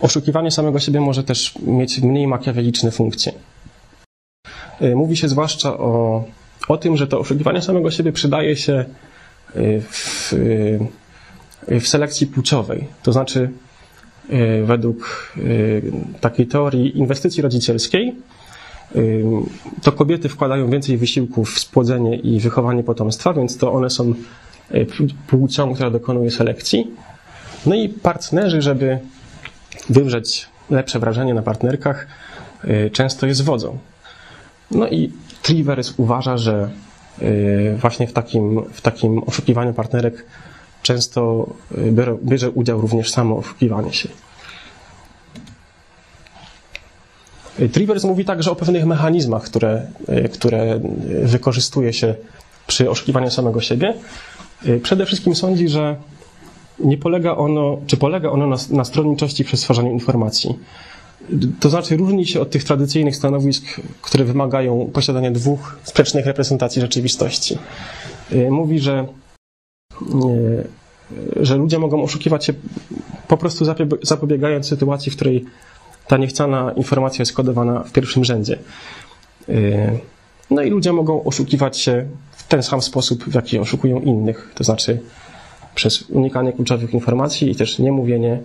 oszukiwanie samego siebie może też mieć mniej makiaweliczne funkcje. Y, Mówi się zwłaszcza o, o tym, że to oszukiwanie samego siebie przydaje się y, w, y, w selekcji płciowej. To znaczy, według takiej teorii inwestycji rodzicielskiej, to kobiety wkładają więcej wysiłku w spłodzenie i wychowanie potomstwa, więc to one są płcią, która dokonuje selekcji. No i partnerzy, żeby wywrzeć lepsze wrażenie na partnerkach, często je zwodzą. No i Trivers uważa, że y, właśnie w takim, w takim oszukiwaniu partnerek często y, bierze udział również samo oszukiwanie się. Y, Trivers mówi także o pewnych mechanizmach, które, które wykorzystuje się przy oszukiwaniu samego siebie. Przede wszystkim sądzi, że nie polega ono, czy polega ono na, na stronniczości przy stwarzaniu informacji. To znaczy różni się od tych tradycyjnych stanowisk, które wymagają posiadania dwóch sprzecznych reprezentacji rzeczywistości. Y, Mówi, że, y, że ludzie mogą oszukiwać się po prostu zapobiegając sytuacji, w której ta niechciana informacja jest kodowana w pierwszym rzędzie. Y, No i ludzie mogą oszukiwać się w ten sam sposób, w jaki oszukują innych, to znaczy przez unikanie kluczowych informacji i też nie mówienie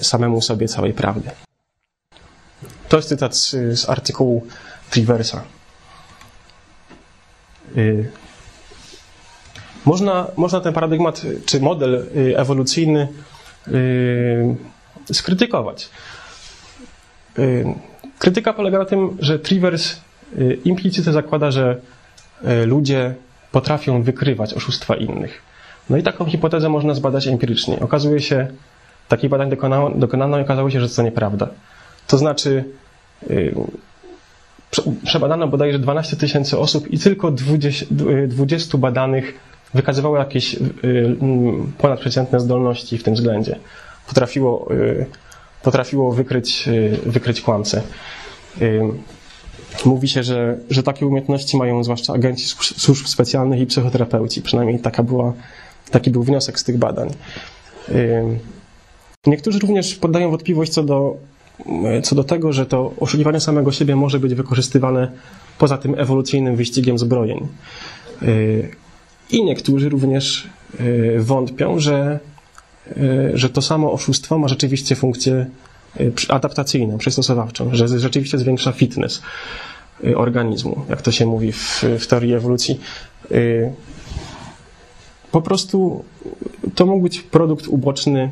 samemu sobie całej prawdy. To jest cytat z, z artykułu Triversa. Y, Można, można ten paradygmat y, czy model y, ewolucyjny skrytykować. Krytyka polega na tym, że Trivers y, implicyte zakłada, że ludzie potrafią wykrywać oszustwa innych. No i taką hipotezę można zbadać empirycznie. Okazuje się, takich badań dokonano, dokonano i okazało się, że to nieprawda. To znaczy, przebadano bodajże 12 tysięcy osób i tylko 20, y, 20 badanych wykazywało jakieś y, mm, ponadprzeciętne zdolności w tym względzie. Potrafiło y, potrafiło wykryć, y, wykryć kłamcę. Y, Mówi się, że, że takie umiejętności mają zwłaszcza agenci służ- służb specjalnych i psychoterapeuci. Przynajmniej taka była, taki był wniosek z tych badań. Y, Niektórzy również poddają wątpliwość co do, co do tego, że to oszukiwanie samego siebie może być wykorzystywane poza tym ewolucyjnym wyścigiem zbrojeń. Y, I niektórzy również y, wątpią, że, że to samo oszustwo ma rzeczywiście funkcję adaptacyjną, przystosowawczą, że rzeczywiście zwiększa fitness organizmu, jak to się mówi w, w teorii ewolucji. Po prostu to mógł być produkt uboczny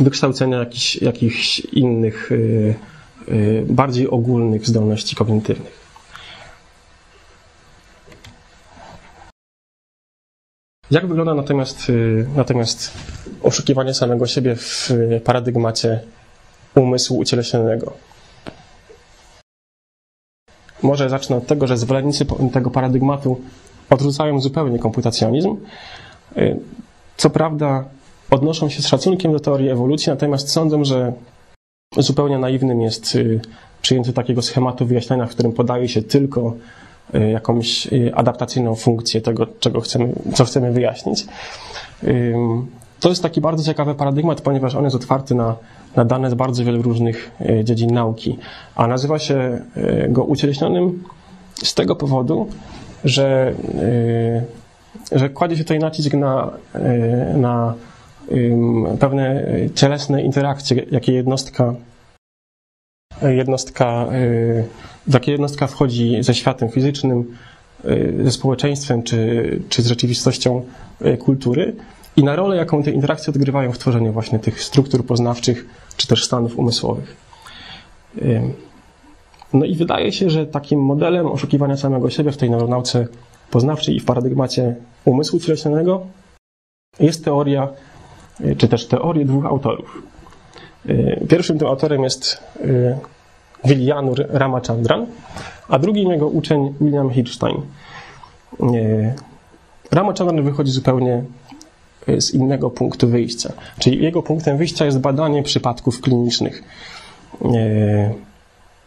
wykształcenia jakichś, jakichś innych, y, y, bardziej ogólnych zdolności kognitywnych. Jak wygląda natomiast, y, natomiast oszukiwanie samego siebie w paradygmacie umysłu ucieleśnionego? Może zacznę od tego, że zwolennicy tego paradygmatu odrzucają zupełnie komputacjonizm. Co prawda odnoszą się z szacunkiem do teorii ewolucji, natomiast sądzą, że zupełnie naiwnym jest y, przyjęcie takiego schematu wyjaśniania, w którym podaje się tylko y, jakąś y, adaptacyjną funkcję tego, czego chcemy, co chcemy wyjaśnić. To jest taki bardzo ciekawy paradygmat, ponieważ on jest otwarty na, na dane z bardzo wielu różnych dziedzin nauki, a nazywa się go ucieleśnionym z tego powodu, że, że kładzie się tutaj nacisk na, na pewne cielesne interakcje, jakie jednostka, jednostka, y, w jakie jednostka wchodzi ze światem fizycznym, y, ze społeczeństwem czy, czy z rzeczywistością y, kultury i na rolę, jaką te interakcje odgrywają w tworzeniu właśnie tych struktur poznawczych czy też stanów umysłowych. No i wydaje się, że takim modelem oszukiwania samego siebie w tej neuronauce poznawczej i w paradygmacie umysłu cieleśnego jest teoria y, czy też teorie dwóch autorów. Y, Pierwszym tym autorem jest y, Vilianur Ramachandran, a drugim jego uczeń William Hitchstein. Y, Ramachandran wychodzi zupełnie z innego punktu wyjścia. Czyli jego punktem wyjścia jest badanie przypadków klinicznych.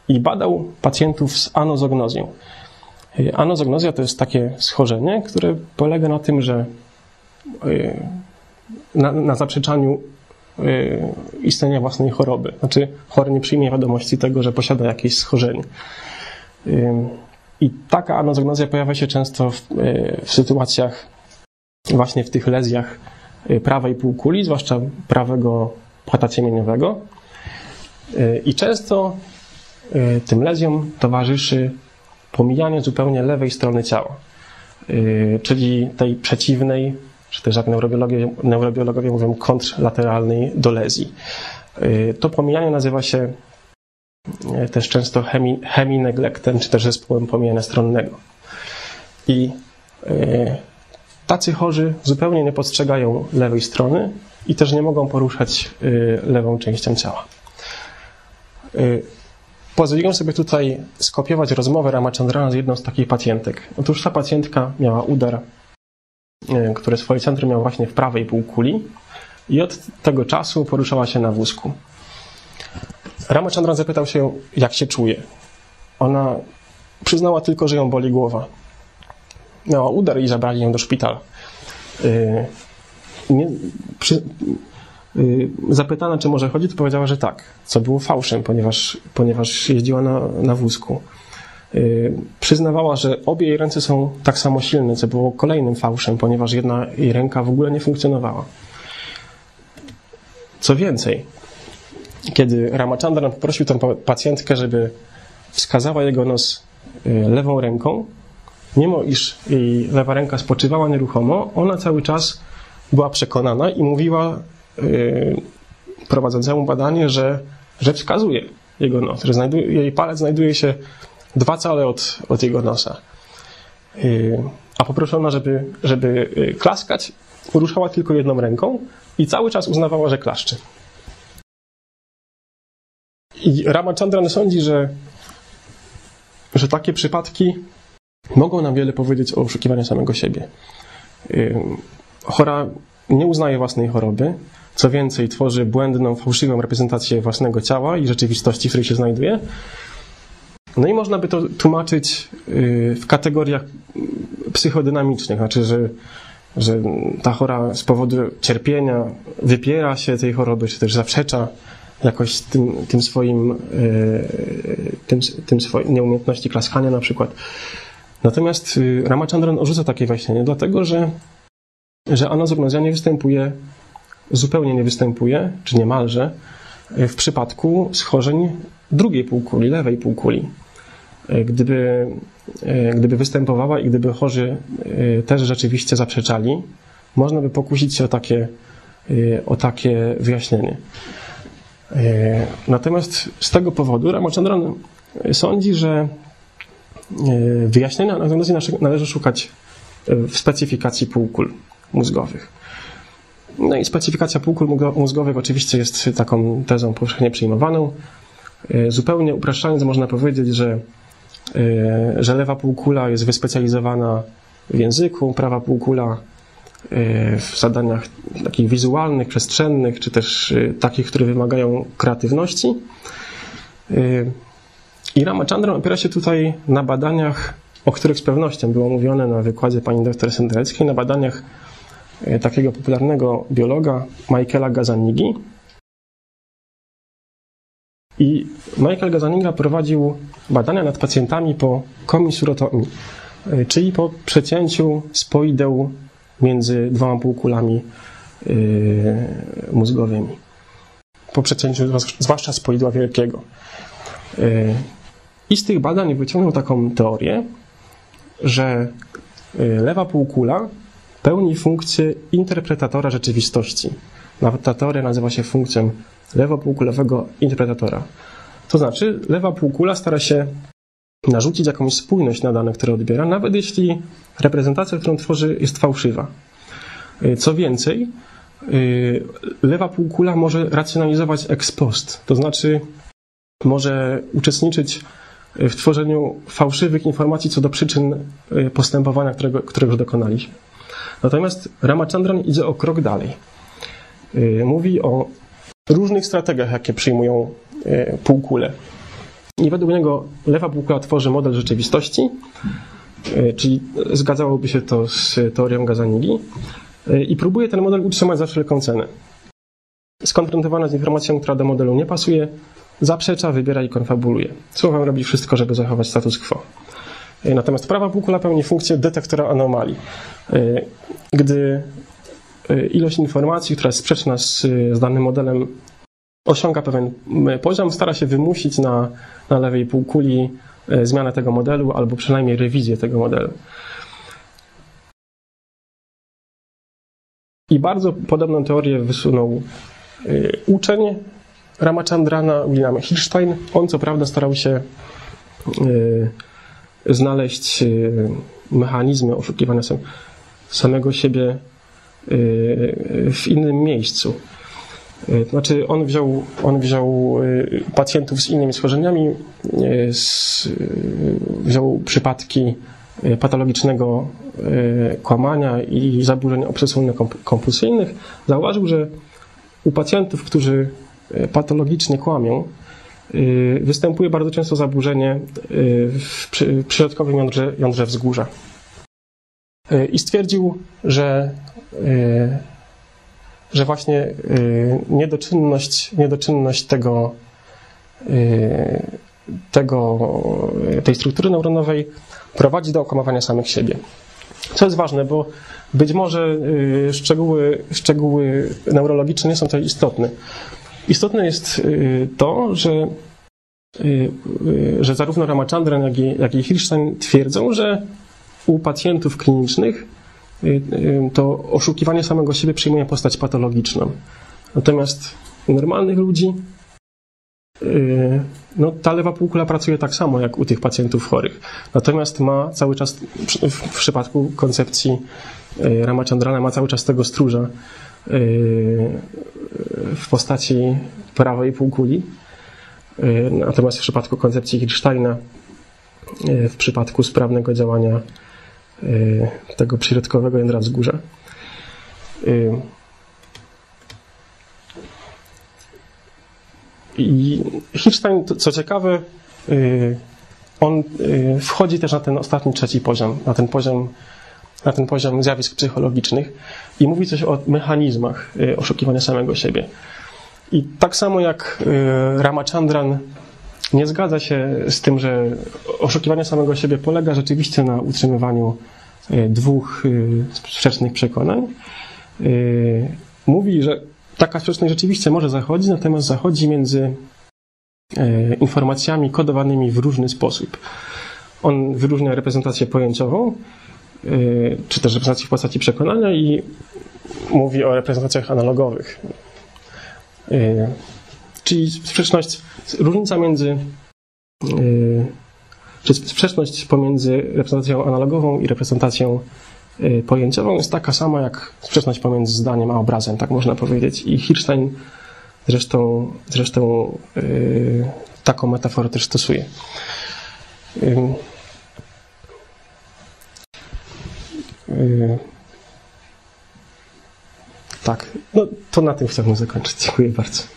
I badał pacjentów z anozognozją. Anozognozja to jest takie schorzenie, które polega na tym, że na, na zaprzeczaniu y, istnienia własnej choroby. Znaczy, chory nie przyjmie wiadomości tego, że posiada jakieś schorzenie. Y, I taka anozognozja pojawia się często w, y, w sytuacjach, właśnie w tych lezjach prawej półkuli, zwłaszcza prawego płata ciemieniowego. I często tym lezjom towarzyszy pomijanie zupełnie lewej strony ciała, czyli tej przeciwnej, czy też jak neurobiologowie, neurobiologowie mówią, kontrlateralnej do lezji. Y, To pomijanie nazywa się y, też często hemi, hemineglectem, czy też zespołem pomijania stronnego. I y, tacy chorzy zupełnie nie postrzegają lewej strony i też nie mogą poruszać lewą częścią ciała. Pozwoliłem sobie tutaj skopiować rozmowę Ramachandrana z jedną z takich pacjentek. Otóż ta pacjentka miała udar, który swoje centrum miał właśnie w prawej półkuli i od tego czasu poruszała się na wózku. Ramachandran zapytał się, jak się czuje. Ona przyznała tylko, że ją boli głowa. Miała udar i zabrali ją do szpitala. Y, Nie, przy, y, zapytana, czy może chodzi, to powiedziała, że tak, co było fałszem, ponieważ, ponieważ jeździła na, na wózku. Y, Przyznawała, że obie jej ręce są tak samo silne, co było kolejnym fałszem, ponieważ jedna jej ręka w ogóle nie funkcjonowała. Co więcej, kiedy Ramachandran poprosił tę pa- pacjentkę, żeby wskazała jego nos y, lewą ręką, mimo iż jej lewa ręka spoczywała nieruchomo, ona cały czas była przekonana i mówiła y, prowadzącemu badanie, że, że wskazuje jego nos, że znajduje, jej palec znajduje się dwa cale od, od jego nosa. Y, a poproszona, żeby, żeby y, klaskać, ruszała tylko jedną ręką i cały czas uznawała, że klaszczy. I Ramachandran sądzi, że, że takie przypadki mogą nam wiele powiedzieć o oszukiwaniu samego siebie. Ym, Chora nie uznaje własnej choroby, Co więcej, tworzy błędną, fałszywą reprezentację własnego ciała i rzeczywistości, w której się znajduje. No i można by to tłumaczyć y, w kategoriach psychodynamicznych, znaczy, że, że ta chora z powodu cierpienia wypiera się tej choroby, czy też zaprzecza jakoś tym, tym swoim, y, tym, tym swoim nieumiejętności klaskania na przykład. Natomiast y, Ramachandran odrzuca takie wyjaśnienie, dlatego że, że anazognosia nie występuje, zupełnie nie występuje, czy niemalże, w przypadku schorzeń drugiej półkuli, lewej półkuli. Gdyby, gdyby występowała i gdyby chorzy też rzeczywiście zaprzeczali, można by pokusić się o takie, o takie wyjaśnienie. Natomiast z tego powodu Ramachandran sądzi, że wyjaśnienia należy szukać w specyfikacji półkul mózgowych. No i specyfikacja półkul mózgowych oczywiście jest taką tezą powszechnie przyjmowaną. Zupełnie upraszczając, można powiedzieć, że, że lewa półkula jest wyspecjalizowana w języku, prawa półkula w zadaniach takich wizualnych, przestrzennych, czy też takich, które wymagają kreatywności. I Ramachandran opiera się tutaj na badaniach, o których z pewnością było mówione na wykładzie pani dr Sendereckiej, na badaniach takiego popularnego biologa Michaela Gazanigi. I Michael Gazaniga prowadził badania nad pacjentami po komisurotomii, czyli po przecięciu spoideł między dwoma półkulami mózgowymi. Po przecięciu zwłaszcza spoidła wielkiego. I z tych badań wyciągnął taką teorię, że lewa półkula pełni funkcję interpretatora rzeczywistości. Nawet ta teoria nazywa się funkcją lewopółkulowego interpretatora. To znaczy, lewa półkula stara się narzucić jakąś spójność na dane, które odbiera, nawet jeśli reprezentacja, którą tworzy, jest fałszywa. Co więcej, lewa półkula może racjonalizować ex post, to znaczy może uczestniczyć w tworzeniu fałszywych informacji co do przyczyn postępowania, którego, którego dokonaliśmy. Natomiast Ramachandran idzie o krok dalej. Mówi o różnych strategiach, jakie przyjmują półkule. I według niego lewa półkula tworzy model rzeczywistości, czyli zgadzałoby się to z teorią Gazanigi, i próbuje ten model utrzymać za wszelką cenę. Skonfrontowana z informacją, która do modelu nie pasuje, zaprzecza, wybiera i konfabuluje. Słowem robi wszystko, żeby zachować status quo. Natomiast prawa półkula pełni funkcję detektora anomalii. Gdy ilość informacji, która jest sprzeczna z, z danym modelem, osiąga pewien poziom, stara się wymusić na, na lewej półkuli zmianę tego modelu albo przynajmniej rewizję tego modelu. I bardzo podobną teorię wysunął uczeń Ramachandrana, William Hirstein. On co prawda starał się znaleźć mechanizmy oszukiwania samego siebie w innym miejscu. Znaczy, on wziął, on wziął pacjentów z innymi schorzeniami, wziął przypadki patologicznego kłamania i zaburzeń obsesyjno-kompulsyjnych. Zauważył, że u pacjentów, którzy patologicznie kłamią, występuje bardzo często zaburzenie w przyrodkowym jądrze, jądrze wzgórza. I stwierdził, że, że właśnie niedoczynność, niedoczynność tego, tego, tej struktury neuronowej prowadzi do okłamywania samych siebie. Co jest ważne, bo być może szczegóły, szczegóły neurologiczne nie są tutaj istotne. Istotne jest to, że, że zarówno Ramachandran, jak i, jak i Hirstein twierdzą, że u pacjentów klinicznych to oszukiwanie samego siebie przyjmuje postać patologiczną. Natomiast u normalnych ludzi no, ta lewa półkula pracuje tak samo jak u tych pacjentów chorych. Natomiast ma cały czas, w przypadku koncepcji Ramachandrana, ma cały czas tego stróża w postaci prawej półkuli. Natomiast w przypadku koncepcji Hirsteina, w przypadku sprawnego działania tego przyrodkowego jądra wzgórza, I Hirstein, co ciekawe, y, on y, wchodzi też na ten ostatni, trzeci poziom, na ten poziom, na ten poziom zjawisk psychologicznych i mówi coś o mechanizmach y, oszukiwania samego siebie. I tak samo jak y, Ramachandran nie zgadza się z tym, że oszukiwanie samego siebie polega rzeczywiście na utrzymywaniu y, dwóch y, sprzecznych przekonań. Y, Mówi, że taka sprzeczność rzeczywiście może zachodzić, natomiast zachodzi między e, informacjami kodowanymi w różny sposób. On wyróżnia reprezentację pojęciową, e, czy też reprezentację w postaci przekonania i mówi o reprezentacjach analogowych. Czyli sprzeczność, różnica między, e, czy sprzeczność pomiędzy reprezentacją analogową i reprezentacją e, pojęciową jest taka sama jak sprzeczność pomiędzy zdaniem a obrazem, tak można powiedzieć. I Hirstein zresztą, zresztą e, taką metaforę też stosuje. Tak, no to na tym chciałbym zakończyć. Dziękuję bardzo.